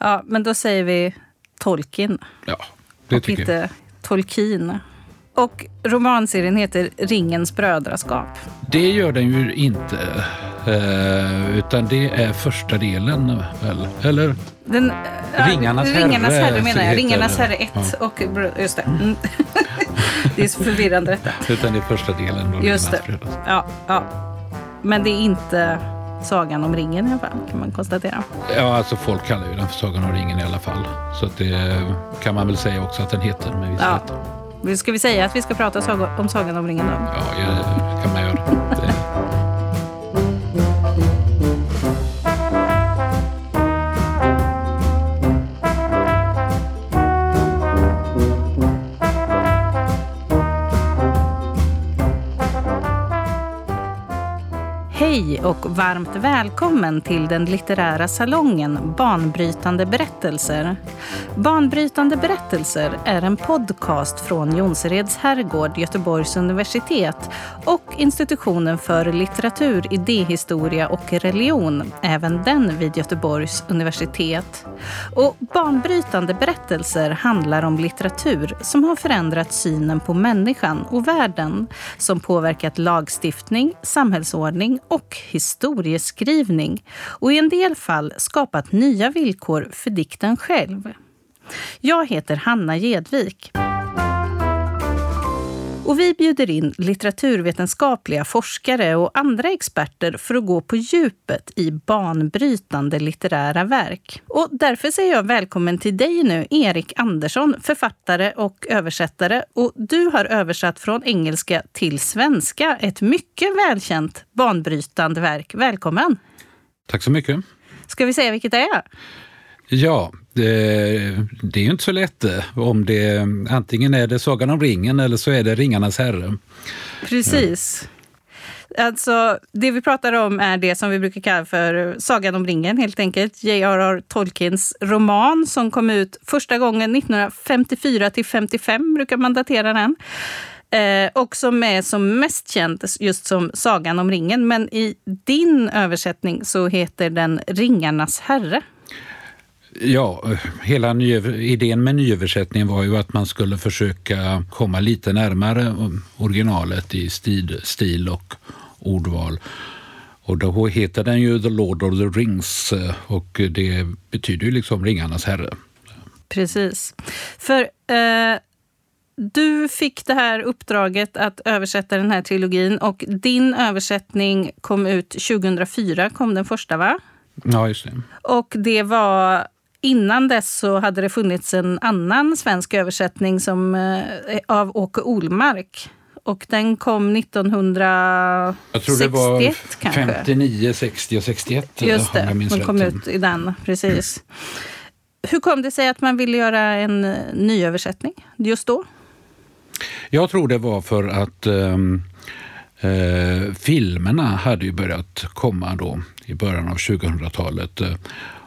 Ja, men då säger vi Tolkien. Ja, det och tycker inte jag. Tolkien. Och romanserien heter Ringens brödraskap. Det gör den ju inte. Eh, utan det är första delen väl? Eller? Den, ja, Ringarnas herre Ringarnas herre menar jag. heter Ringarnas herre 1 Ja. och just det. Mm. det är så förvirrande detta. Utan det är första delen. Då Just det. Ja, ja. Men det är inte Sagan om ringen i alla fall, kan man konstatera. Ja, alltså folk kallar ju den för Sagan om ringen i alla fall. Så att det kan man väl säga också att den heter med viss Ja. Ska vi säga att vi ska prata om Sagan om ringen då? Ja, det kan man göra. Hej och varmt välkommen till den litterära salongen Banbrytande berättelser. Banbrytande berättelser är en podcast från Jonsereds herrgård, Göteborgs universitet och institutionen för litteratur, idéhistoria och religion, även den vid Göteborgs universitet. Och banbrytande berättelser handlar om litteratur som har förändrat synen på människan och världen, som påverkat lagstiftning, samhällsordning och och historieskrivning och i en del fall skapat nya villkor för dikten själv. Jag heter Hanna Gedvik. Och vi bjuder in litteraturvetenskapliga forskare och andra experter för att gå på djupet i banbrytande litterära verk. Och därför säger jag välkommen till dig nu, Erik Andersson, författare och översättare. Och du har översatt från engelska till svenska ett mycket välkänt banbrytande verk. Välkommen! Tack så mycket. Ska vi säga vilket det är? Ja, det, det är ju inte så lätt. Eh, om det, antingen är det Sagan om ringen eller så är det Ringarnas herre. Precis. Alltså, det vi pratar om är det som vi brukar kalla för Sagan om ringen, helt enkelt. J.R.R. Tolkiens roman som kom ut första gången 1954 till 55, brukar man datera den. Eh, och som är som mest känd just som Sagan om ringen. Men i din översättning så heter den Ringarnas herre. Ja, hela idén med nyöversättningen var ju att man skulle försöka komma lite närmare originalet i stil, stil och ordval. Och då heter den ju The Lord of the Rings eh, och det betyder ju liksom Ringarnas herre. Precis. För eh, du fick det här uppdraget att översätta den här trilogin och din översättning kom ut 2004, kom den första va? Ja, just det. Och det var innan dess så hade det funnits en annan svensk översättning som, eh, av Åke Olmark. Och den kom 1961 Jag tror det var kanske. 59, 60 och 61. Just det, den kom ut i den. Precis. Hur kom det sig att man ville göra en eh, nyöversättning just då? Jag tror det var för att ehm, eh, filmerna hade ju börjat komma då i början av 2000-talet. eh,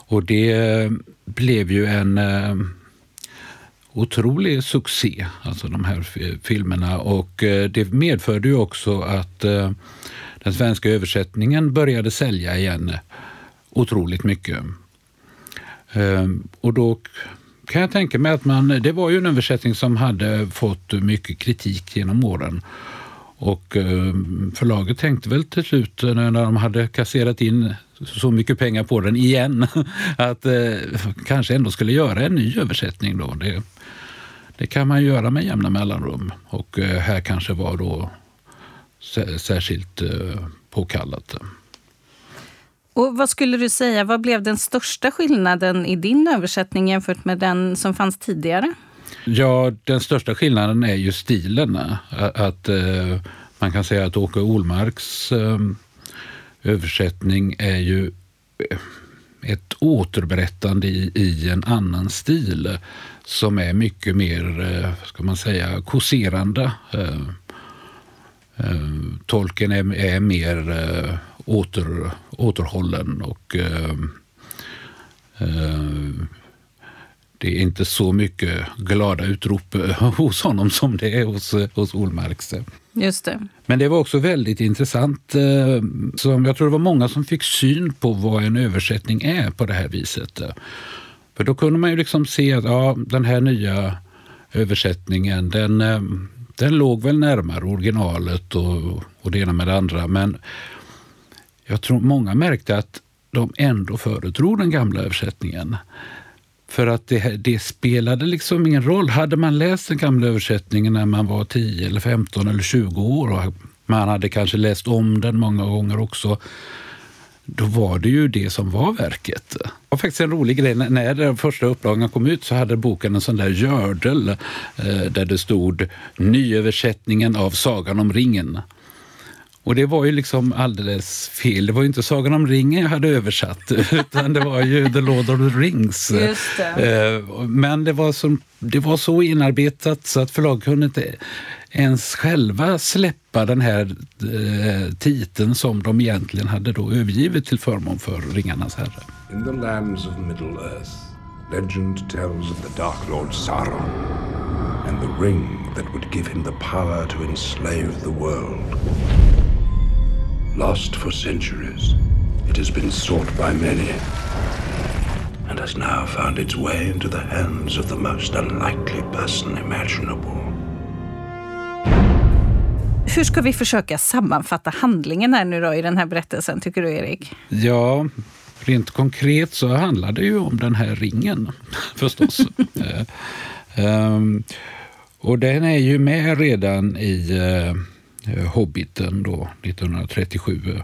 och det eh, blev ju en eh, otrolig succé, alltså de här filmerna. Och eh, det medförde ju också att eh, den svenska översättningen började sälja igen otroligt mycket. Ehm, och då kan jag tänka mig att man, det var ju en översättning som hade fått mycket kritik genom åren. Och ehm, förlaget tänkte väl till slut när de hade kasserat in så mycket pengar på den igen att eh, kanske ändå skulle göra en ny översättning då. Det, det kan man göra med jämna mellanrum och eh, här kanske var då sä- särskilt eh, påkallat. Och vad skulle du säga, vad blev den största skillnaden i din översättning jämfört med den som fanns tidigare? Ja, den största skillnaden är ju stilen. Att, att eh, man kan säga att Åke Olmarks eh, översättning är ju eh, ett återberättande i, i en annan stil som är mycket mer, eh, ska man säga, kåserande. Eh, tolken är, är mer åter, återhållen och det är inte så mycket glada utrop eh, hos honom som det är hos, eh, hos Olmarks. Just det. Men det var också väldigt intressant. eh, Som jag tror det var många som fick syn på vad en översättning är på det här viset. För då kunde man ju liksom se att ja, den här nya översättningen, den, eh, den låg väl närmare originalet och, och det ena med det andra. Men jag tror många märkte att de ändå föredrog den gamla översättningen. För att det, det, spelade liksom ingen roll. Hade man läst den gamla översättningen när man var 10, eller 15 eller 20 år och man hade kanske läst om den många gånger också då var det ju det som var verket. Och faktiskt en rolig grej. När den första upplagan kom ut så hade boken en sån där gördel eh, där det stod nyöversättningen av Sagan om ringen. Och det var ju liksom alldeles fel. Det var ju inte Sagan om ringen jag hade översatt, utan det var ju The Lord of the Rings. Det. Eh, men det var, så, det var så inarbetat så att förlag kunde inte ens själva släppa den här eh, titeln som de egentligen hade då övergivit till förmån för Ringarnas herre. In the lands of Middle Earth, legend tells of the Dark Lord Sauron and the ring that would give him the power to enslave the world. Lost for centuries, it has been sought by many and has now found its way into the hands of the most unlikely person imaginable. Hur ska vi försöka sammanfatta handlingen här nu då i den här berättelsen, tycker du Erik? Ja, rent konkret så handlar det ju om den här ringen förstås. um, och den är ju med redan i uh, Eh, Hobbiten då, 1937.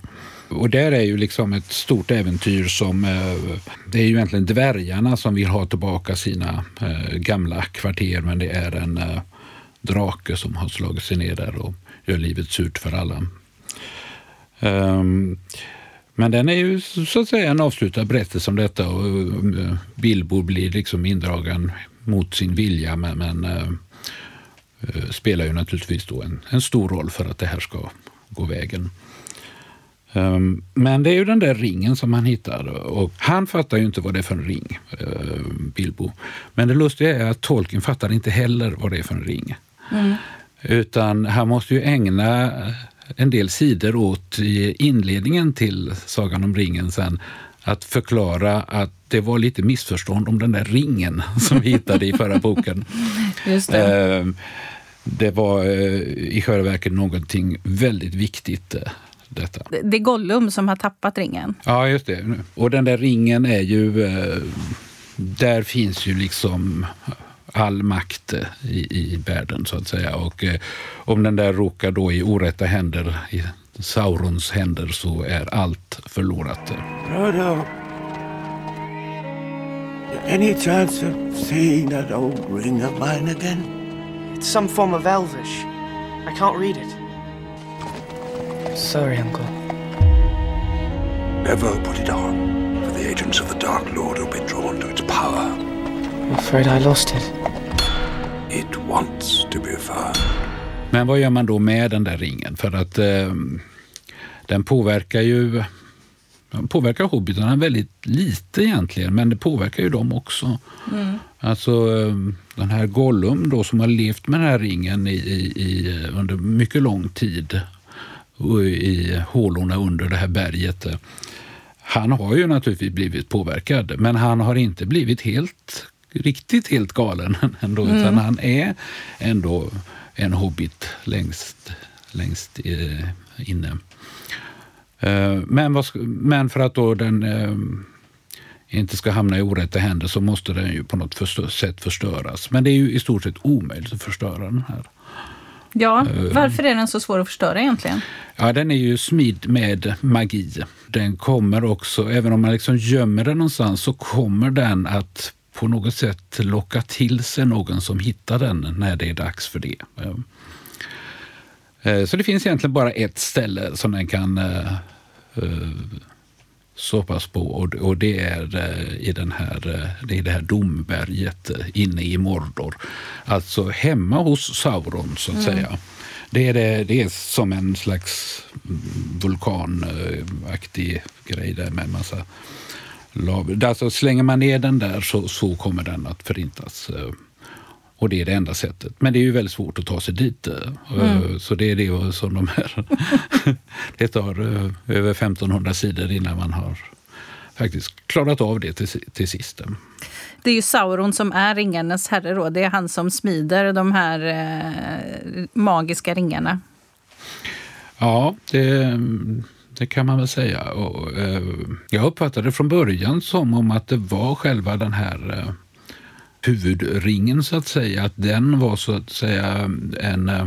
Och där är ju liksom ett stort äventyr som... Eh, det är ju egentligen dvärgarna som vill ha tillbaka sina eh, gamla kvarter men det är en drake som har slagit sig ner där och gör livet surt för alla. Ehm, men den är ju så att säga en avslutad berättelse om detta och Bilbo blir liksom indragen mot sin vilja men, men spelar ju naturligtvis då en, en, stor roll för att det här ska gå vägen. Um, men det är ju den där ringen som han hittar och han fattar ju inte vad det är för en ring, uh, Bilbo. Men det lustiga är att Tolkien fattar inte heller vad det är för en ring. Mm. Utan han måste ju ägna en del sidor åt i inledningen till Sagan om ringen sen att förklara att det var lite missförstånd om den där ringen som vi hittade i förra boken. Just det. Ehm, det var eh, i själva verket någonting väldigt viktigt. Eh, detta. Det är Gollum som har tappat ringen. Ja, just det. Och den där ringen är ju... Eh, där finns ju liksom all makt i, i världen så att säga. Och eh, om den där råkar då i orätta händer, i Saurons händer, så är allt förlorat. Frodo, any chance of seeing that old ring of mine again? It's some form of Elvish. I can't read it. Sorry, Uncle. Never put it on, for the agents of the Dark Lord will be drawn to its power. I'm afraid I lost it. It wants to be found. Men vad gör man då med den där ringen? För att eh, den påverkar ju den påverkar hobbitarna väldigt lite egentligen, men det påverkar ju dem också. Mm. Alltså eh, den här Gollum då som har levt med den här ringen i, i, under mycket lång tid i hålorna under det här berget. Han har ju naturligtvis blivit påverkad, men han har inte blivit helt riktigt helt galen ändå, mm. utan han är ändå en hobbit längst, längst eh, inne. Eh, men, vad, men, för att då den eh, inte ska hamna i orätta händer så måste den ju på något förstö sätt förstöras. Men det är ju i stort sett omöjligt att förstöra den här. Ja, eh, varför är den så svår att förstöra egentligen? Ja, den är ju smidd med magi. Den kommer också, även om man liksom gömmer den någonstans, så kommer den att på något sätt locka till sig någon som hittar den när det är dags för det. Eh, så det finns egentligen bara ett ställe som den kan uh, såpas på och, det är i, den här, det är det här domberget inne i Mordor. Alltså hemma hos Sauron, så att mm. säga. Det är, det, det är som en slags vulkanaktig grej där med en massa Alltså slänger man ner den där så, så kommer den att förintas. Eh, och det är det enda sättet. Men det är ju väldigt svårt att ta sig dit. Eh, mm. Så det är det som de här... det tar eh, över 1500 sidor innan man har faktiskt klarat av det till, till sist. Det är ju Sauron som är ringarnas herre. Då. Det är han som smider de här eh, magiska ringarna. Ja, det, det kan man väl säga. Och, eh, jag uppfattade det från början som om att det var själva den här eh, huvudringen, så att säga. Att den var så att säga en eh,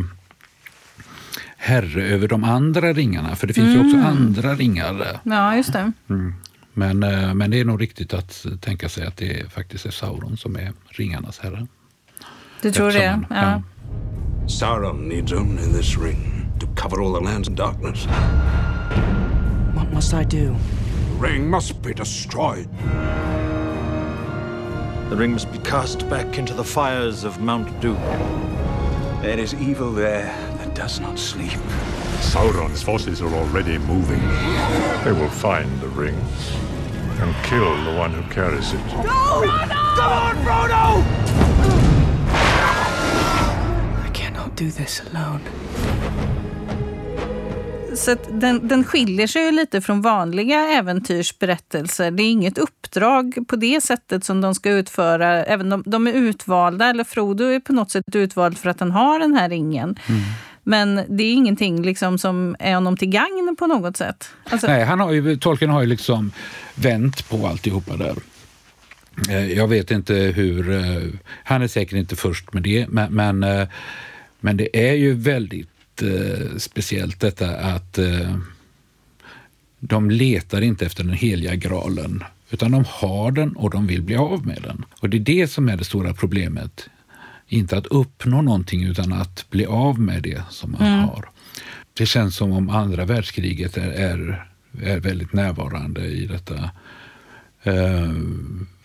herre över de andra ringarna. För det finns mm. ju också mm. andra ringar. Ja, just det. Mm. Men, eh, men det är nog riktigt att tänka sig att det faktiskt är Sauron som är ringarnas herre. Du tror det? Ja. ja. Sauron needs only this ring to cover all the lands in darkness. What must I do? The ring must be destroyed. The ring must be cast back into the fires of Mount Doom. There is evil there that does not sleep. Sauron's forces are already moving. They will find the ring and kill the one who carries it. No! Frodo! Come on, Frodo! I cannot do this alone. Så den, den skiljer sig lite från vanliga äventyrsberättelser. Det är inget uppdrag på det sättet som de ska utföra. Även de, de är utvalda, eller Frodo är på något sätt utvald för att han har den här ringen. Mm. Men det är ingenting liksom som är honom till gagn på något sätt. Alltså... Nej, han har ju, tolken har ju liksom vänt på alltihopa där. Eh, jag vet inte hur... Eh, han är säkert inte först med det, men, men, eh, men det är ju väldigt speciellt detta att de letar inte efter den heliga graalen, utan de har den och de vill bli av med den. Och det är det som är det stora problemet inte att uppnå någonting utan att bli av med det som man mm. har. Det känns som om andra världskriget är, är, är väldigt närvarande i detta. Uh,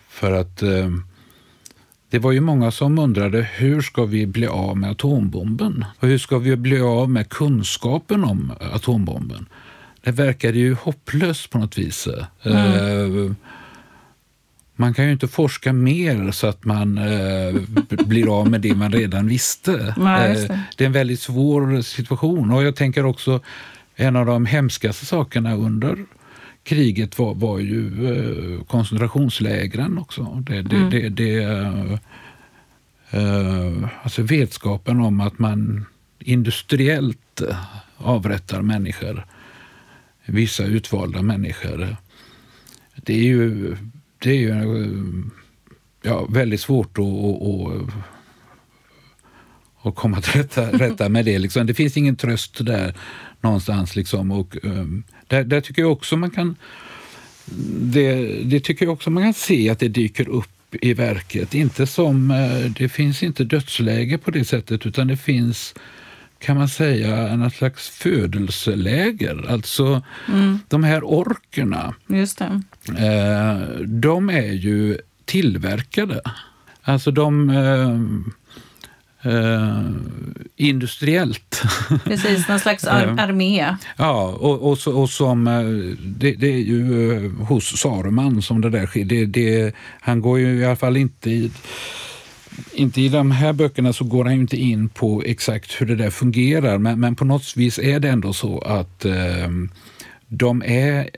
för att uh, det var ju många som undrade hur ska vi bli av med atombomben? Och hur ska vi bli av med kunskapen om atombomben? Det verkade ju hopplöst på något vis. Mm. Uh, man kan ju inte forska mer så att man eh, blir av med det man redan visste. Nej, det. Eh, det. är en väldigt svår situation. Och jag tänker också, en av de hemskaste sakerna under kriget var, var ju eh, koncentrationslägren också. Det, det, mm. det, det eh, alltså vetskapen om att man industriellt avrättar människor, vissa utvalda människor. Det är ju det är ju ja, väldigt svårt att, att, att komma till rätta, rätta med det. Liksom. Det finns ingen tröst där någonstans. Liksom. Och, um, där, där, tycker jag också man kan det, det, tycker jag också man kan se att det dyker upp i verket. Inte som, eh, det finns inte dödsläge på det sättet utan det finns kan man säga, en slags födelseläger. Alltså mm. de här orkerna, Just det. Eh, de är ju tillverkade. Alltså de eh, eh, industriellt. Precis, någon slags ar armé. Ja, och, och, och som, eh, det, det, är ju eh, hos Saruman som det där sker. Det, det, han går ju i alla fall inte i inte i de här böckerna så går han inte in på exakt hur det där fungerar, men, men på något vis är det ändå så att eh, de är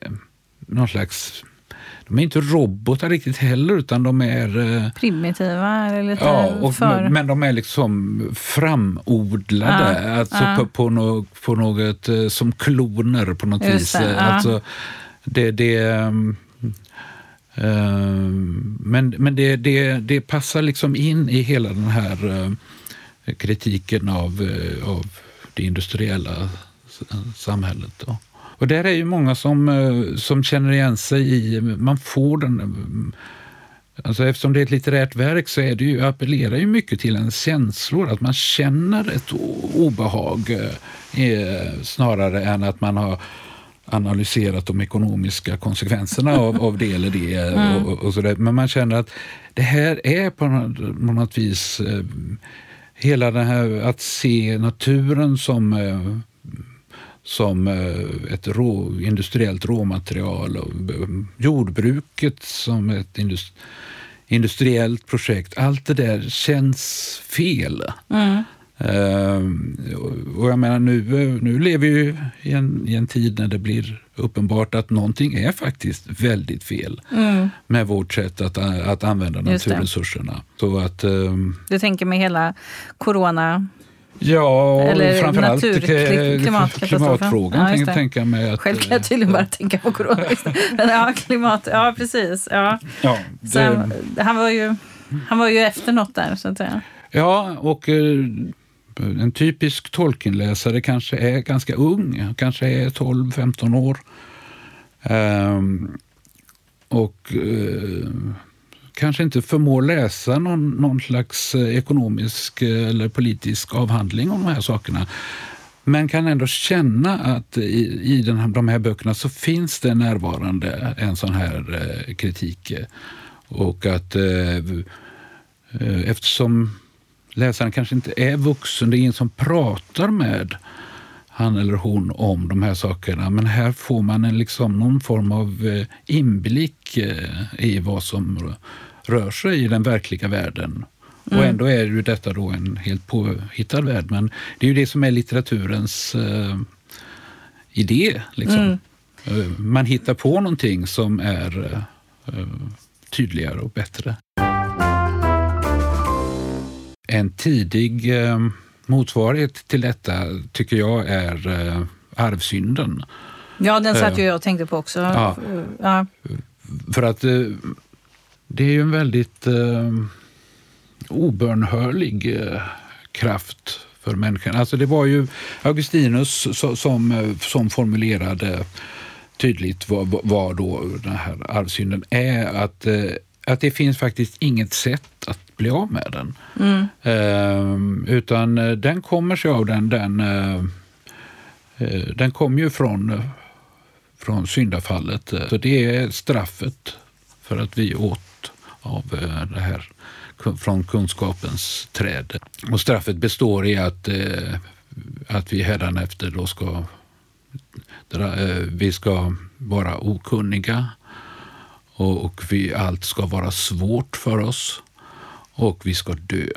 någon slags de är inte robotar riktigt heller, utan de är... Eh, Primitiva? Eller lite ja, och, för... men de är liksom framodlade, ja, alltså ja. På, på, no, på något eh, som kloner på något Just vis. Det, ja. Alltså, det, det, ehm, men men det, det, det passar liksom in i hela den här eh, kritiken av, av det industriella samhället. Då. Och där är ju många som, eh, som känner igen sig i, man får den eh, Alltså eftersom det är ett litterärt verk så är det ju, appellerar ju mycket till en känslor, att man känner ett obehag eh, snarare än att man har analyserat de ekonomiska konsekvenserna av, av det eller det. Mm. Och, och så Men man känner att det här är på något, på något vis eh, hela det här att se naturen som eh, som eh, ett rå, industriellt råmaterial och eh, jordbruket som ett industriellt projekt. Allt det där känns fel. Mm. Ehm, och jag menar, nu, nu lever vi ju i en, i en tid när det blir uppenbart att någonting är faktiskt väldigt fel med vårt sätt att, att använda Mm. Det. naturresurserna. Så att, ehm, Du tänker med hela corona, ja, Eller framförallt eh, klimatkatastrofen. klimatfrågan Ja, tänka mig. Att, själv kan jag tydligen bara tänka på corona. Men ja, klimat, ja precis. Ja. ja, det, han, han, var ju, han var ju efter något där, så att säga. Ja, och eh, en typisk Tolkien-läsare kanske är ganska ung, kanske är 12-15 år. Ehm, och eh, kanske inte förmår läsa någon, någon slags eh, ekonomisk eh, eller politisk avhandling om de här sakerna. Men kan ändå känna att i, i den här, de här böckerna så finns det närvarande en sån här eh, kritik. Och att eh, eh, eftersom läsaren kanske inte är vuxen, det är ingen som pratar med han eller hon om de här sakerna. Men här får man en, liksom, någon form av eh, inblick i vad som rör sig i den verkliga världen. Och ändå är ju detta då en helt påhittad värld. Men det är ju det som är litteraturens eh, idé. Liksom. Eh, Man hittar på någonting som är eh, eh, tydligare och bättre. En tidig eh, motsvarighet till detta tycker jag är eh, arvsynden. Ja, den satt ju jag och tänkte på också. Ja. Ja. För att eh, det är ju en väldigt eh, obönhörlig eh, kraft för människan. Alltså det var ju Augustinus so- som, eh, som formulerade tydligt vad, vad- då den här arvsynden är. Att, eh, att det finns faktiskt inget sätt att bli av med den. Eh, utan eh, den kommer sig av den, den, eh, den kommer ju från från syndafallet. Så det är straffet för att vi åt av eh, det här från kunskapens träd. Och straffet består i att, eh, att vi hädanefter då ska, eh, vi ska vara okunniga och, vi, allt ska vara svårt för oss och vi ska dö.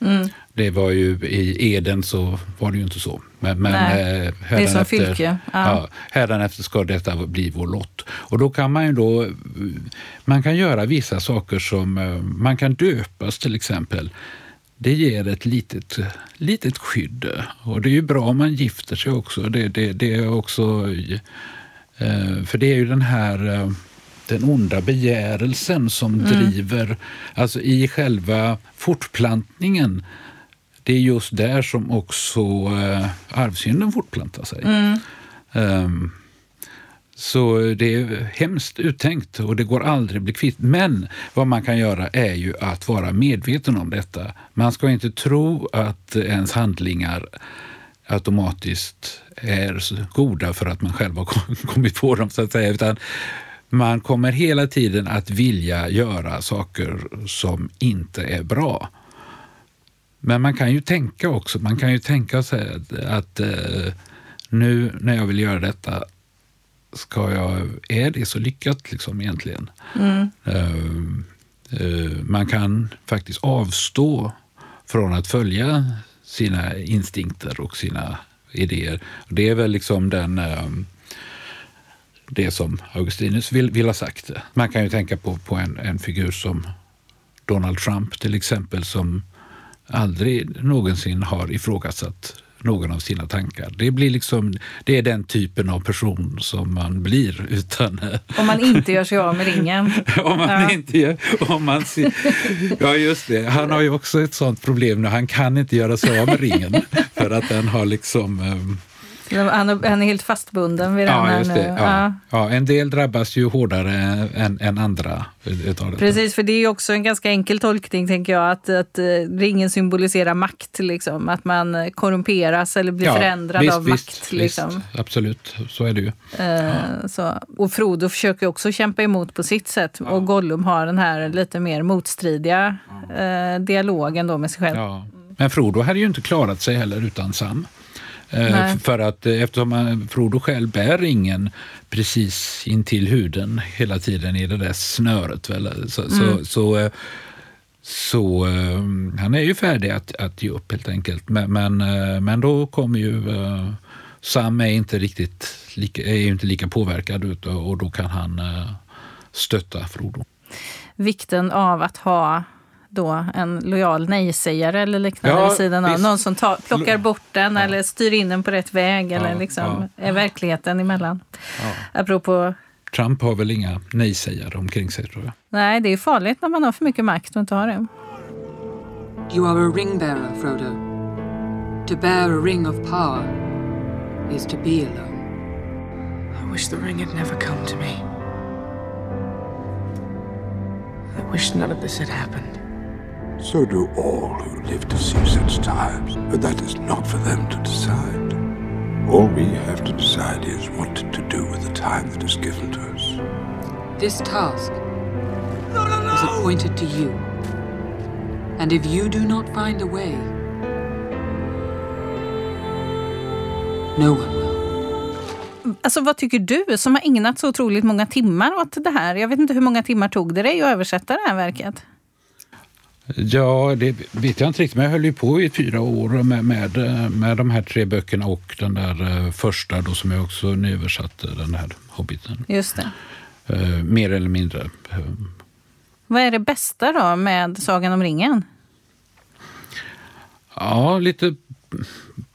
Mm. Det var ju i Eden så var det ju inte så. Men, men Nej, eh, det är som Fylke. Ja. Ja, ska detta bli vår lott. Och då kan man ju då, man kan göra vissa saker som, eh, man kan döpas till exempel. Det ger ett litet, litet skydd. Och det är ju bra om man gifter sig också. Det, det, det är också, eh, för det är ju den här den onda begärelsen som driver, alltså i själva fortplantningen det är just där som också eh, arvsynden fortplantar sig. Ehm, så det är hemskt uttänkt och det går aldrig att bli kvitt. Men vad man kan göra är ju att vara medveten om detta. Man ska inte tro att ens handlingar automatiskt är goda för att man själv har kommit på dem, så att säga. Utan man kommer hela tiden att vilja göra saker som inte är bra. Men man kan ju tänka också, man kan ju tänka sig att, att eh, nu när jag vill göra detta, ska jag, är det så lyckat liksom egentligen? Eh, eh, man kan faktiskt avstå från att följa sina instinkter och sina idéer. Det är väl liksom den eh, det som Augustinus vill, vill ha sagt. Man kan ju tänka på, på en, en figur som Donald Trump till exempel som aldrig någonsin har ifrågasatt någon av sina tankar. Det, blir liksom, det är den typen av person som man blir utan Om man inte gör sig av med ringen. om man Ja. inte gör, om man ser, Ja, just det. Han har ju också ett sånt problem nu. Han kan inte göra sig av med ringen för att den har liksom... Han är, helt fastbunden vid den Ja, här nu. Ja. Ja, en del drabbas ju hårdare än, än andra. Precis, för det är ju också en ganska enkel tolkning, tänker jag, att, att eh, ringen symboliserar makt. Liksom. Att man korrumperas eller blir förändrad visst, av visst, makt. Liksom. Visst, absolut, så är det ju. Eh, så. Och Frodo försöker också kämpa emot på sitt sätt. Och Gollum har den här lite mer motstridiga eh, dialogen då med sig själv. Ja. Men Frodo hade ju inte klarat sig heller utan Sam. Eh, Nej. För att eh, eftersom han- Frodo själv bär ringen precis intill huden hela tiden i det där snöret. Väl? Så, Mm. så, så, eh, Så eh, han är ju färdig att, att ge upp helt enkelt. Men, men, eh, men då kommer ju eh, Sam är inte riktigt lika, är inte lika påverkad ut och då kan han eh, stötta Frodo. Vikten av att ha då en lojal nej-sägare eller liknande Ja, vid sidan av. Någon som tar, plockar bort den eller styr in den på rätt väg eller Ja, liksom ja. är verkligheten emellan. Apropå, Trump har väl inga nej-sägare omkring sig tror jag. nej det är farligt när man har för mycket makt och inte har det. You are a ring bearer, Frodo. To bear a ring of power is to be alone. I wish the ring had never come to me. I wish none of this had happened. So do all who live to see such times, but that is not for them to decide. All we have to decide is what to do with the time that is given to us. This task was appointed to you. And if you do not find a way, no one will. Alltså vad tycker du som har ägnat så otroligt många timmar åt det här? Jag vet inte hur många timmar tog det dig att översätta det här verket? Ja, det vet jag inte riktigt, men jag höll ju på i fyra år med, med, med de här tre böckerna och den där eh, första då som jag också nyöversatte, den här Hobbiten. Just det. Eh, mer eller mindre. Vad är det bästa då med Sagan om ringen? Ja, lite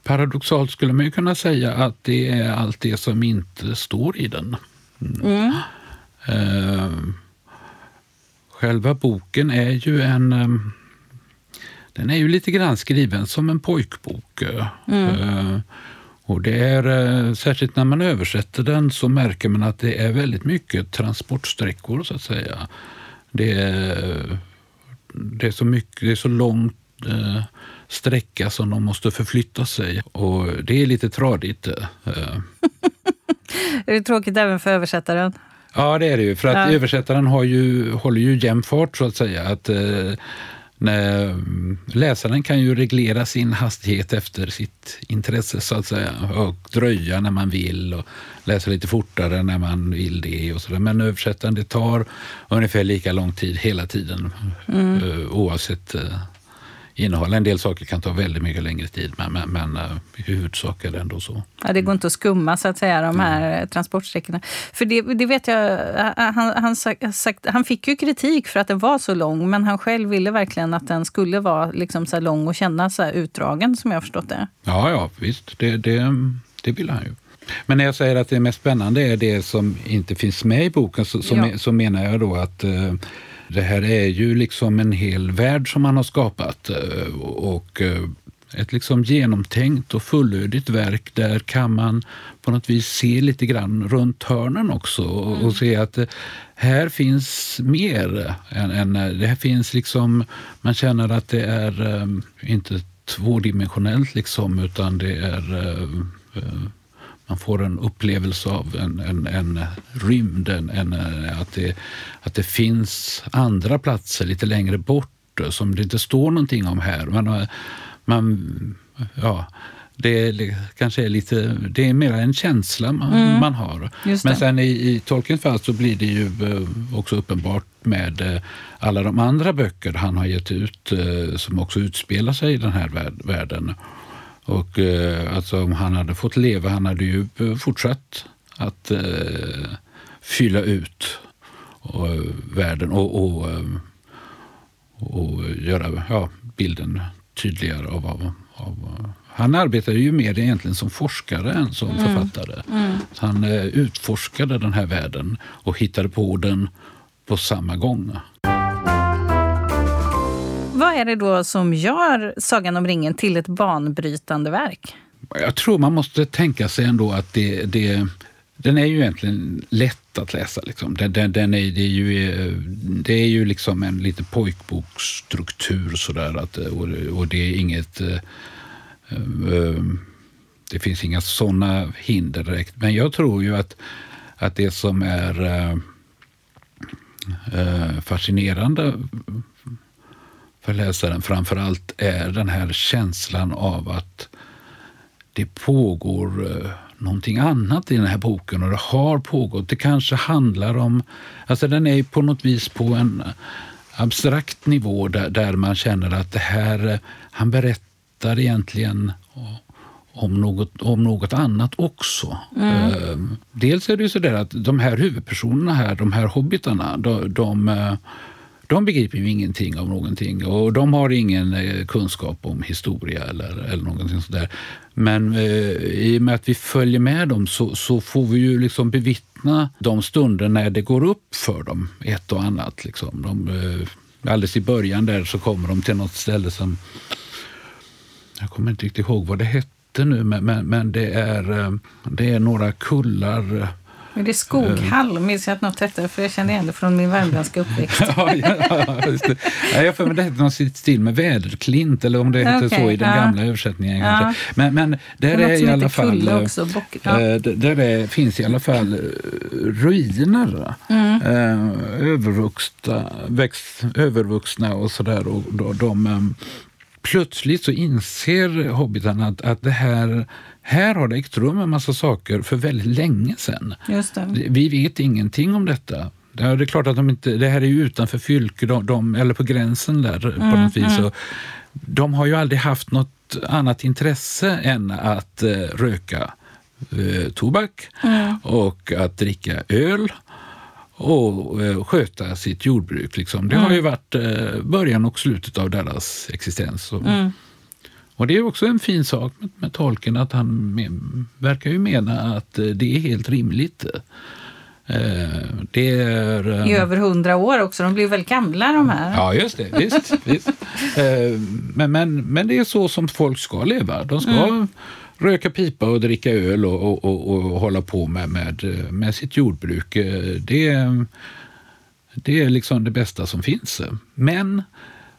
paradoxalt skulle man ju kunna säga att det är allt det som inte står i den. Mm. Eh, själva boken är ju en... eh, den är ju lite grann skriven som en pojkbok. Eh, och det är, eh, särskilt när man översätter den så märker man att det är väldigt mycket transportsträckor så att säga. Det är, det är så mycket, det är så långt eh, sträcka som de måste förflytta sig och det är lite tradigt. Eh. Är det tråkigt även för översättaren? Ja, det är det ju. För att Ja. översättaren har ju, håller ju jämn fart så att säga. Att, eh, när, mm, läsaren kan ju reglera sin hastighet efter sitt intresse så att säga. Och dröja när man vill och läsa lite fortare när man vill det. Och så där. Men översättaren det tar ungefär lika lång tid hela tiden eh, oavsett eh, innehåll. En del saker kan ta väldigt mycket längre tid men, men, men eh, i huvudsak är det ändå så. Ja, det går inte att skumma så att säga, de här eh, transportsträckorna. För det, det vet jag, eh, han, han, sagt, han fick ju kritik för att den var så lång men han själv ville verkligen att den skulle vara liksom så lång och kännas så utdragen som jag har förstått det. Ja, ja visst. Det, det, det vill han ju. Men när jag säger att det mest spännande är det som inte finns med i boken så, så, Ja. me- så menar jag då att eh, det här är ju liksom en hel värld som man har skapat. eh, och eh, ett liksom genomtänkt och fullödigt verk. Där kan man på något vis se lite grann runt hörnen också och, och se att eh, här finns mer. Än, än, det här finns liksom, man känner att det är inte tvådimensionellt liksom utan det är man får en upplevelse av en, en, en rymd, en, en, eh, att, det, att det finns andra platser lite längre bort eh, som det inte står någonting om här. Man, har- man, ja, det är, kanske är lite, det är mer en känsla man, man har. Men sen i, i Tolkiens fall så blir det ju eh, också uppenbart med eh, alla de andra böcker han har gett ut eh, som också utspelar sig i den här värld, världen. Och eh, alltså om han hade fått leva, han hade ju eh, fortsatt att eh, fylla ut och, eh, världen och, och, eh, och göra ja, bilden tydligare av, av, av han arbetade ju mer egentligen som forskare än som författare. Så han utforskade den här världen och hittade på den på samma gång. Vad är det då som gör Sagan om ringen till ett banbrytande verk? Jag tror man måste tänka sig ändå att det, det, den är ju egentligen lätt att läsa. Liksom. Den, den, den är, det, är ju, det är ju liksom en lite pojkboksstruktur sådär. Att, och, och det är inget... Eh, eh, det finns inga sådana hinder direkt. Men jag tror ju att, att det som är eh, fascinerande för läsaren framför allt är den här känslan av att det pågår eh, någonting annat i den här boken och det har pågått. Det kanske handlar om... Alltså den är på något vis på en... abstrakt nivå där, där man känner att det här, eh, han berättar egentligen om något, om något annat också. Mm. Eh, dels är det ju så där att de här huvudpersonerna här, de här hobbitarna, de, de, de begriper ju ingenting av någonting och de har ingen eh, kunskap om historia eller, eller någonting sådär. Men eh, i och med att vi följer med dem så, så får vi ju liksom bevittna de stunder när det går upp för dem, ett och annat. Liksom. De, eh, alldeles i början där så kommer de till något ställe som jag kommer inte riktigt ihåg vad det hette nu, men, men, men det, är, eh, det är några kullar. Eh, men det är Skoghall, minns jag att något hette, för jag känner igen det från min värmländska uppväxt. ja, ja, just det. Ja, jag för mig det hette något stil med väderklint, eller om det hette Okej, så i den ja. gamla översättningen. Ja. Men, men där är i alla fall... eh, också, bock- eh, där är, finns i alla fall eh, ruiner. Mm. Eh, övervuxna, växt, övervuxna och sådär. Och de, de, eh, plötsligt så inser hobbitarna att, att det här, här har det ägt rum en massa saker för väldigt länge sedan. Vi vet ingenting om detta. Det är klart att de inte, det här är ju utanför Fylke, de, de, eller på gränsen där på Mm, något vis. Så de har ju aldrig haft något annat intresse än att eh, röka eh, tobak Mm. och att dricka öl och eh, sköta sitt jordbruk. Liksom. Det har ju varit eh, början och slutet av deras existens. Och, Mm. Och det är också en fin sak med, med tolken att han me- verkar ju mena att eh, det är helt rimligt. Eh, det är... eh, I över hundra år också. De blir väldigt gamla de här. Ja, just det. Visst, visst. Eh, Men, men, men det är så som folk ska leva. De ska röka pipa och dricka öl och, och, och, och hålla på med, med, med sitt jordbruk. Eh, Det, är- det är liksom det bästa som finns. Men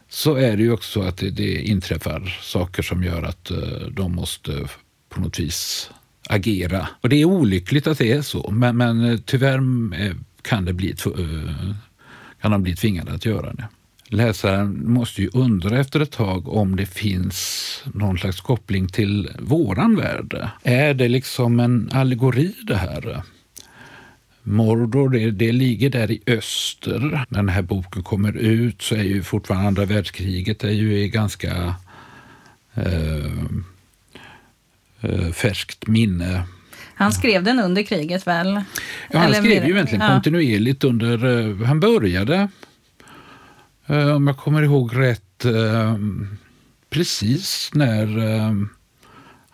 så är det ju också så att det, det inträffar saker som gör att eh, de måste på något vis agera. Och det är olyckligt att det är så, men, men eh, tyvärr eh, kan, det bli, kan de bli tvingade att göra det. Läsaren måste ju undra efter ett tag om det finns någon slags koppling till våran värld. Är det liksom en allegori det här? Mordor, det, det ligger där i öster. När den här boken kommer ut så är ju fortfarande andra världskriget är ju i ganska eh, eh, färskt minne. Han skrev den under kriget väl? Ja, han Eller skrev ju egentligen ja. kontinuerligt under... eh, han började, eh, om jag kommer ihåg rätt, precis när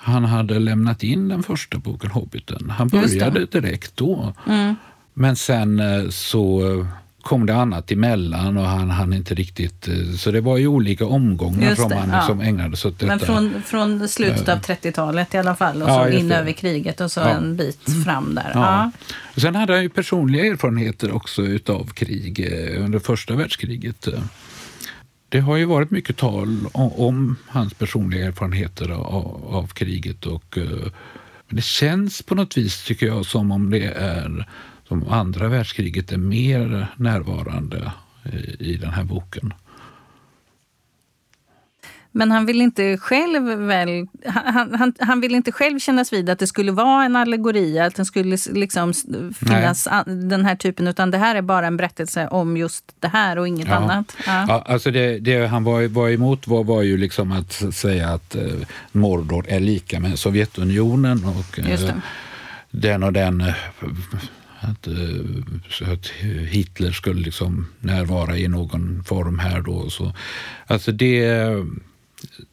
han hade lämnat in den första boken Hobbiten. Han det. började direkt då. Mm. Men sen eh, så eh, kom det annat emellan och han hann inte riktigt... eh, Så det var ju olika omgångar Just som det, han ja. som ägnade sig åt detta. Men från, från slutet av 30-talet i alla fall och Ja, så in det. över kriget och så Ja. en bit fram där. Ja. Sen hade han ju personliga erfarenheter också utav krig eh, under första världskriget. Det har ju varit mycket tal om, om hans personliga erfarenheter av, av kriget och eh, men det känns på något vis, tycker jag, som om det är som andra världskriget är mer närvarande i, i den här boken. Men han vill inte själv väl, han, han, han vill inte själv kännas vid att det skulle vara en allegori, att den skulle liksom finnas a- den här typen, utan det här är bara en berättelse om just det här och inget Ja. annat. Ja. Ja, alltså det, det han var, var emot var, var ju liksom att säga att eh, Mordor är lika med Sovjetunionen och eh, den och den eh, att, eh, att Hitler skulle liksom närvara i någon form här då. Så, alltså det,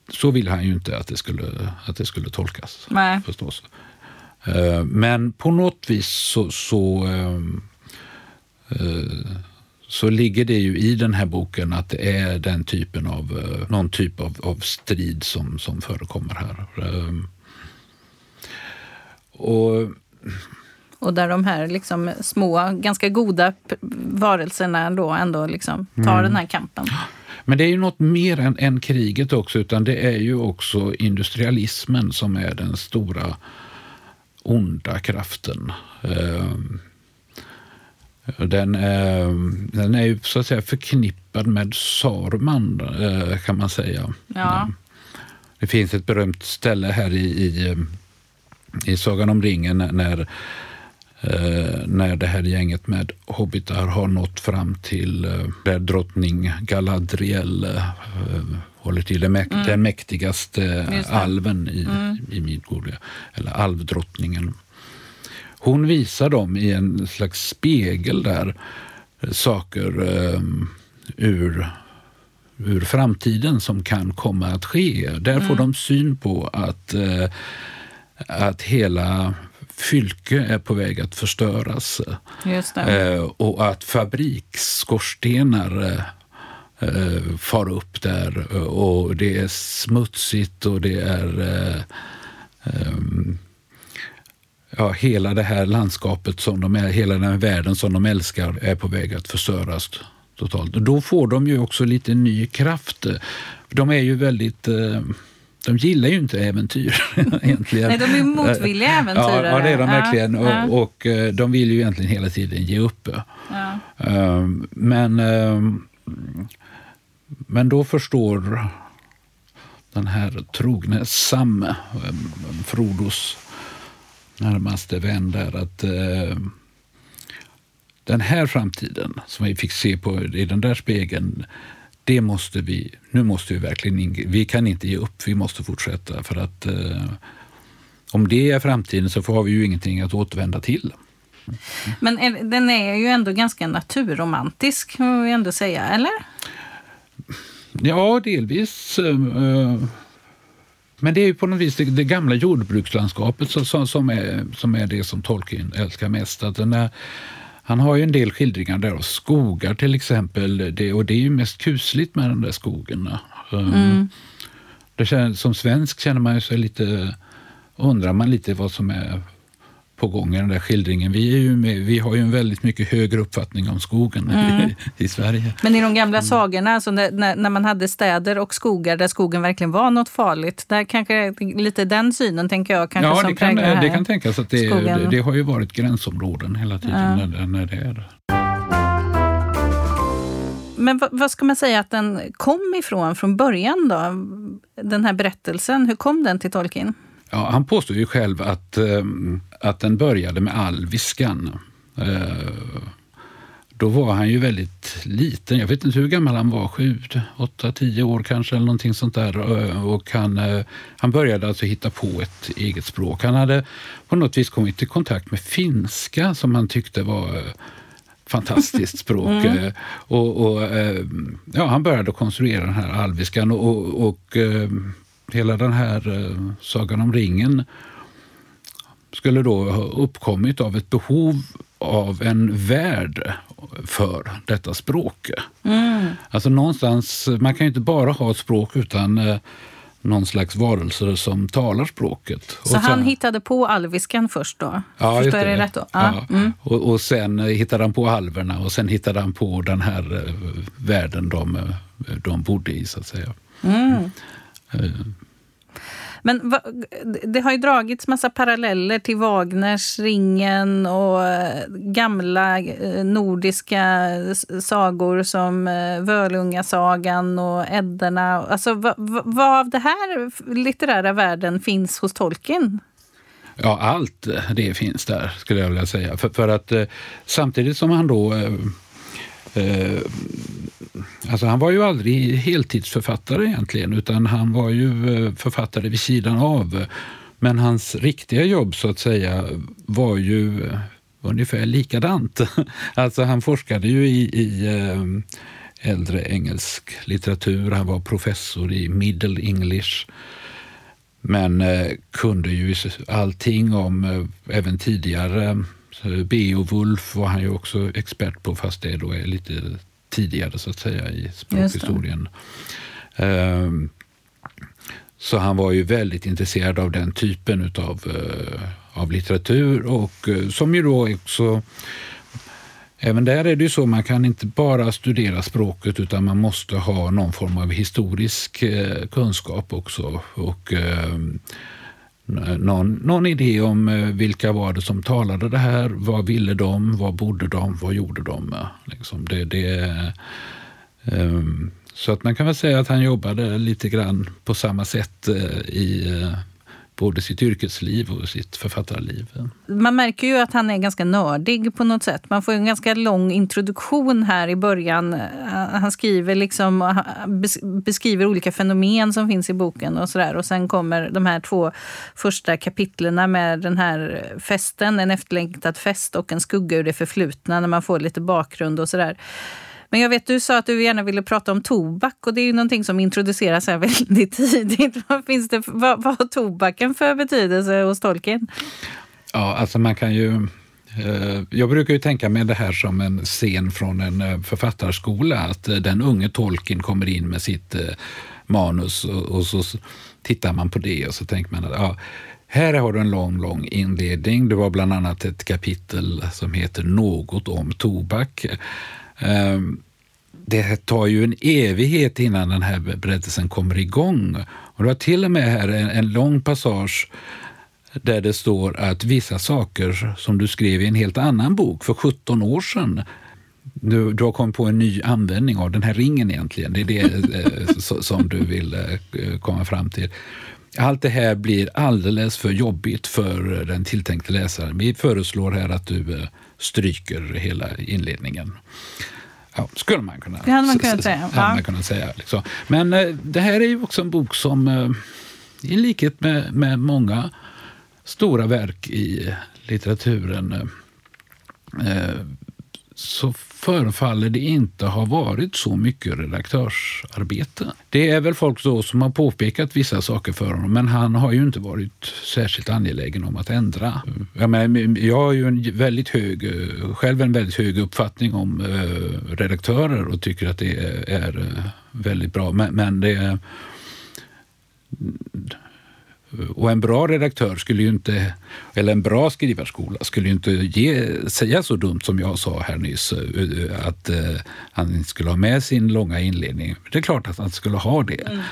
så vill han ju inte att det skulle, att det skulle tolkas Nej. förstås. Eh, Men på något vis så, så, eh, eh, så ligger det ju i den här boken att det är den typen av, eh, någon typ av, av strid som, som förekommer här. Eh, Och Och där de här liksom små, ganska goda varelserna då ändå liksom tar Mm. den här kampen. Men det är ju något mer än, än kriget också, utan det är ju också industrialismen som är den stora onda kraften. Ehm, Den är, den är ju så att säga förknippad med Saruman, eh, kan man säga. Ja. Det finns ett berömt ställe här i, i, i Sagan om ringen när när det här gänget med hobbitar har nått fram till eh, där drottning Galadriel eh, håller till, den, mäk- Mm. den mäktigaste alven i, Mm. i Midgård, eller alvdrottningen. Hon visar dem i en slags spegel där eh, saker eh, ur, ur framtiden som kan komma att ske. Där får Mm. de syn på att, eh, att hela fylke är på väg att förstöras. Eh, och att fabriksskorstenar eh, eh, far upp där eh, och det är smutsigt och det är ja, hela det här landskapet som de är, hela den här världen som de älskar är på väg att förstöras totalt. Då får de ju också lite ny kraft. De är ju väldigt de gillar ju inte äventyr egentligen. Nej, de är ju motvilliga äventyrare. Ja, ja, det är de verkligen. ja. Och, och eh, de vill ju egentligen hela tiden ge upp. Ja. Ehm, Men, ehm, men då förstår den här trogne Sam, ehm, Frodos närmaste vän där, att eh, den här framtiden som vi fick se på i den där spegeln, det måste vi, nu måste vi verkligen, vi kan inte ge upp, vi måste fortsätta för att eh, om det är framtiden så får vi ju ingenting att återvända till. Men är, den är ju ändå ganska naturromantisk, får vi ändå säga, eller? Ja, delvis. eh, Men det är ju på något vis det, det gamla jordbrukslandskapet som, som, som, är, som är det som Tolkien älskar mest. Att den är, han har ju en del skildringar där av skogar till exempel. Det, och det är ju mest kusligt med den där skogen. Eh, Det känns, som svensk känner man ju sig lite, undrar man lite vad som är på gång i den där skildringen. Vi, är ju med, vi har ju en väldigt mycket högre uppfattning om skogen i, i Sverige. Men i de gamla sagorna, alltså när, när, man hade städer och skogar där skogen verkligen var något farligt, där kanske lite den synen, tänker jag, kanske Ja, som det kan, det här. kan tänkas att det, det, det har ju varit gränsområden hela tiden Ja. när, det- när det är. Men vad, vad ska man säga att den kom ifrån från början då? Den här berättelsen, hur kom den till Tolkien? Ja, han påstår ju själv att, eh, att den började med alviskan. Eh, då var han ju väldigt liten. Jag vet inte hur gammal han var, sju, åtta, tio år kanske eller någonting sånt där. Eh, Och han, han började alltså hitta på ett eget språk. Han hade på något vis kommit i kontakt med finska som han tyckte var fantastiskt språk. Eh, Och, och, ja, han började konstruera den här alviskan och, och, och hela den här eh, Sagan om ringen skulle då ha uppkommit av ett behov av en värld för detta språk. Alltså någonstans, man kan ju inte bara ha ett språk utan eh, någon slags varelser som talar språket. Så Och han sen- hittade på alviskan först då? Ja, Förstår jag det rätt då? Ja. Mm. Och, och sen eh, hittade han på alverna och sen hittade han på den här världen de, de bodde i, så att säga. Mm. Men va, det har ju dragits massa paralleller till Wagners Ringen och eh, gamla eh, nordiska sagor som eh, Völungasagan och Eddarna. Alltså, vad, va, vad av det här litterära världen finns hos Tolkien? Ja, allt det finns där, skulle jag vilja säga. För, för att eh, samtidigt som han då... Eh, eh, alltså han var ju aldrig heltidsförfattare egentligen, utan han var ju eh, författare vid sidan av. Men hans riktiga jobb, så att säga, var ju eh, ungefär likadant. Alltså han forskade ju i, i eh, äldre engelsk litteratur. Han var professor i Middle English. Men kunde ju allting om även tidigare. Beowulf var han ju också expert på, fast det då är lite tidigare så att säga i språkhistorien. Ehm, så han var ju väldigt intresserad av den typen utav, eh, av litteratur och eh, som ju då också Även där är det ju så, man kan inte bara studera språket utan man måste ha någon form av historisk eh, kunskap också. Och eh, någon, någon idé om eh, vilka var det som talade det här, vad ville de, vad bodde de, vad gjorde de? Liksom det, det, um, så att man kan väl säga att han jobbade lite grann på samma sätt eh, i, eh, både sitt yrkesliv och sitt författarliv. Man märker ju att han är ganska nördig på något sätt. Man får en ganska lång introduktion här i början. Eh, han skriver liksom, eh, beskriver olika fenomen som finns i boken och sådär. Och sen kommer de här två första kapitlerna med den här festen, en efterlängtad fest och en skugga ur det förflutna när man får lite bakgrund och sådär. Men jag vet, du sa att du gärna ville prata om tobak och det är ju någonting som introduceras här väldigt tidigt. Vad, finns det, vad, vad har tobaken för betydelse hos Tolkien? Ja, alltså man kan ju... Eh, jag brukar ju tänka mig det här som en scen från en eh, författarskola, att eh, den unge Tolkien kommer in med sitt manus och, och så tittar man på det och så tänker man att ja, här har du en lång, lång inledning. Det var bland annat ett kapitel som heter Något om tobak. Ehm, det tar ju en evighet innan den här berättelsen kommer igång. Och det var till och med här en, en lång passage där det står att vissa saker som du skrev i en helt annan bok för 17 år sedan du, du har kommit på en ny användning av den här ringen egentligen. Det är det eh, som du vill eh, komma fram till. Allt det här blir alldeles för jobbigt för den tilltänkte läsaren. Vi föreslår här att du eh, stryker hela inledningen. Ja, skulle man kunna, det hade man kunnat säga. Ja. Man kunnat säga liksom. Men eh, det här är ju också en bok som, eh, i likhet med, med många stora verk i litteraturen, eh, så förefaller det inte ha varit så mycket redaktörsarbete. Det är väl folk då som har påpekat vissa saker för honom, men han har ju inte varit särskilt angelägen om att ändra. Jag, men, jag har ju en väldigt hög, själv en väldigt hög uppfattning om eh, redaktörer och tycker att det är, är väldigt bra, men, men det och en bra redaktör skulle ju inte, eller en bra skrivarskola skulle ju inte ge, säga så dumt som jag sa här nyss, eh, att uh, han skulle ha med sin långa inledning. Det är klart att han skulle ha det. Mm.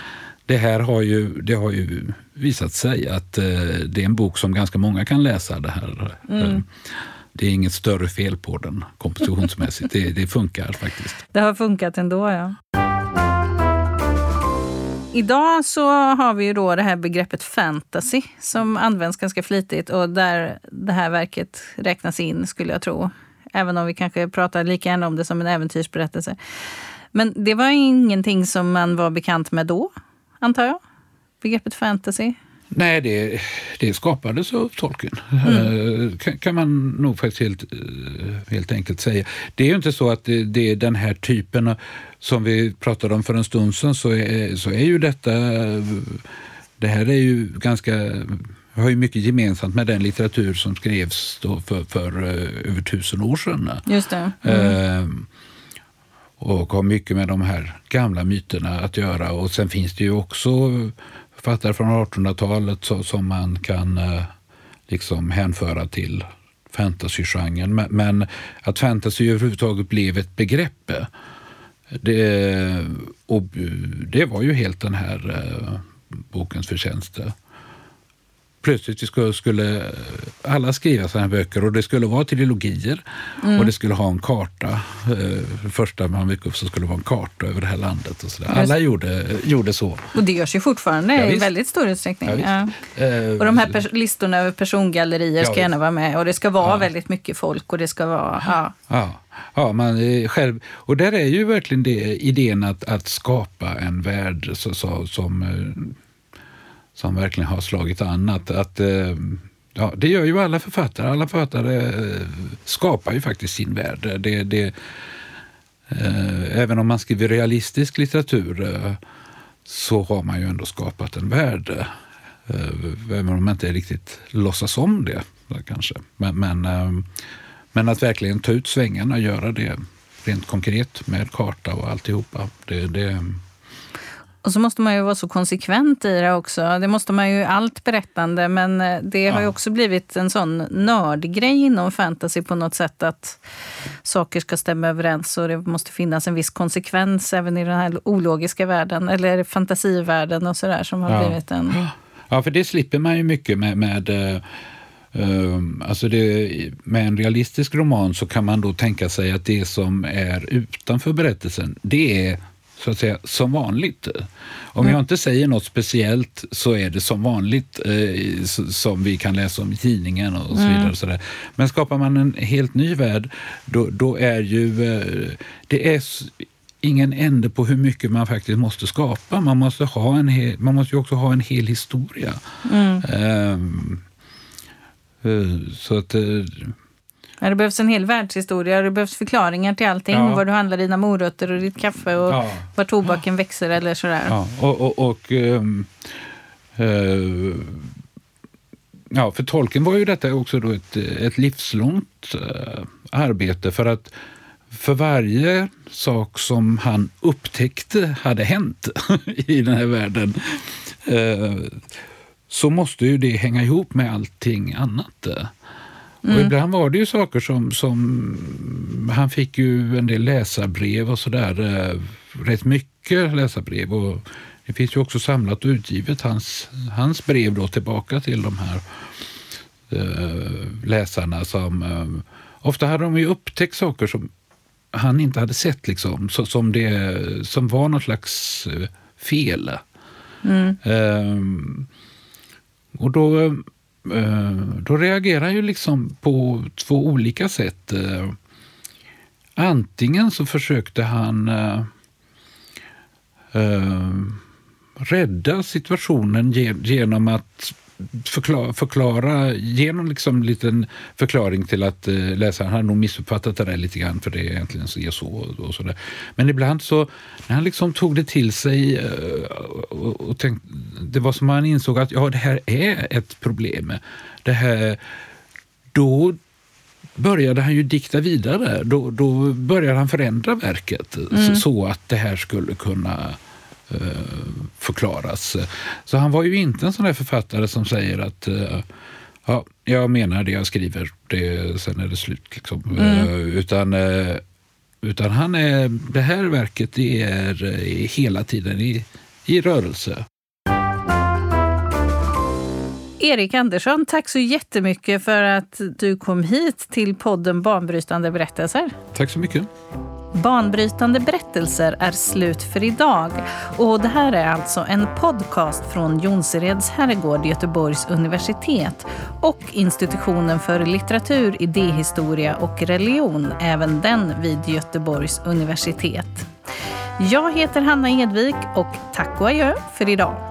Det här har ju, det har ju visat sig att uh, det är en bok som ganska många kan läsa. Det här. Mm. Det är inget större fel på den kompositionsmässigt. det, det funkar faktiskt. Det har funkat ändå, ja. Idag så har vi ju då det här begreppet fantasy som används ganska flitigt och där det här verket räknas in skulle jag tro. Även om vi kanske pratar lika gärna om det som en äventyrsberättelse. Men det var ingenting som man var bekant med då, antar jag? Begreppet fantasy? Nej, det, det skapades av Tolkien, mm. Eh, kan, kan, man nog faktiskt helt, eh, helt enkelt säga. Det är ju inte så att det, det är den här typen som vi pratade om för en stund sedan, så är, så är ju detta... Det här är ju ganska har ju mycket gemensamt med den litteratur som skrevs för, för uh, över tusen år sedan. Just det. Mm. Och har mycket med de här gamla myterna att göra. Och sen finns det ju också författare från 1800-talet som man kan eh, liksom hänföra till fantasygenren. Men att fantasy överhuvudtaget blev ett begrepp, eh, det, eh, och det var ju helt den här bokens förtjänst plötsligt skulle, skulle alla skriva sådana här böcker och det skulle vara trilogier mm. och det skulle ha en karta. Eh, första man gick upp så skulle det vara en karta över det här landet. Och så där. Alla gjorde, gjorde så. Och det görs ju fortfarande ja, i väldigt stor utsträckning. Ja, ja. Och de här listorna över persongallerier ska gärna vara med och det ska vara väldigt mycket folk och det ska vara... Ja. Ja. Ja, man själv, och där är ju verkligen det, idén att, att skapa en värld så, så, som eh, som verkligen har slagit an. Att, att, ja, det gör ju alla författare. Alla författare eh, skapar ju faktiskt sin värld. Det, det, eh, även om man skriver realistisk litteratur så har man ju ändå skapat en värld. Även om man inte riktigt låtsas om det kanske. Men, men, men att verkligen ta ut svängarna och göra det rent konkret med karta och alltihopa. Det, det, och så måste man ju vara så konsekvent i det också. Det måste man ju allt berättande. Men eh, det har ju också blivit en sån nördgrej inom fantasy på något sätt. Att saker ska stämma överens och det måste finnas en viss konsekvens även i den här ologiska världen. Eller fantasivärlden och sådär som har ja. blivit en... Ja, för det slipper man ju mycket med, med Uh, alltså det, med en realistisk roman så kan man då tänka sig att det som är utanför berättelsen, det är så att säga som vanligt. Om jag inte säger något speciellt så är det som vanligt eh, som vi kan läsa om i tidningen och så vidare. Och så där. Men skapar man en helt ny värld, då, då är ju eh, det är ingen ände på hur mycket man faktiskt måste skapa. Man måste, ha en hel, man måste ju också ha en hel historia. Um, så att... Ja, det behövs en hel världshistoria. Det behövs förklaringar till allting. Ja. Var du handlar dina morötter och ditt kaffe och ja. var tobaken ja. växer eller sådär. Ja, och, och, och um, uh, ja, för tolken var ju detta också då ett, ett livslångt uh, arbete för att för varje sak som han upptäckte hade hänt i den här världen uh, så måste ju det hänga ihop med allting annat. Mm. Och ibland var det ju saker som, som... Han fick ju en del läsarbrev och sådär. Eh, rätt mycket läsarbrev. Och det finns ju också samlat och utgivet, hans, hans brev då tillbaka till de här eh, läsarna. som eh, Ofta hade de ju upptäckt saker som han inte hade sett, liksom, som, det, som var något slags fel. Mm. Um, och då Eh, då reagerar han ju liksom på två olika sätt. Eh, antingen så försökte han uh, rädda situationen genom att förklara, förklara genom liksom en liten förklaring till att uh, läsaren har nog missuppfattat det där lite grann för det är egentligen så, så och så där. Men ibland så, när han liksom tog det till sig uh, och, och tänkte, det var som han insåg att ja, det här är ett problem. Det här, då började han ju dikta vidare. Då, då började han förändra verket mm. så, så att det här skulle kunna Eh, förklaras. Så han var ju inte en sån där författare som säger att eh, ja, jag menar det jag skriver, det, sen är det slut. Liksom. Mm. Eh, utan, utan han är, det här verket det är hela tiden i, i rörelse. Erik Andersson, tack så jättemycket för att du kom hit till podden Banbrytande berättelser. Tack så mycket. Banbrytande berättelser är slut för idag. Och det här är alltså en podcast från Jonsereds herrgård, Göteborgs universitet och institutionen för litteratur, idéhistoria och religion, även den vid Göteborgs universitet. Jag heter Hanna Edvik och tack och adjö för idag.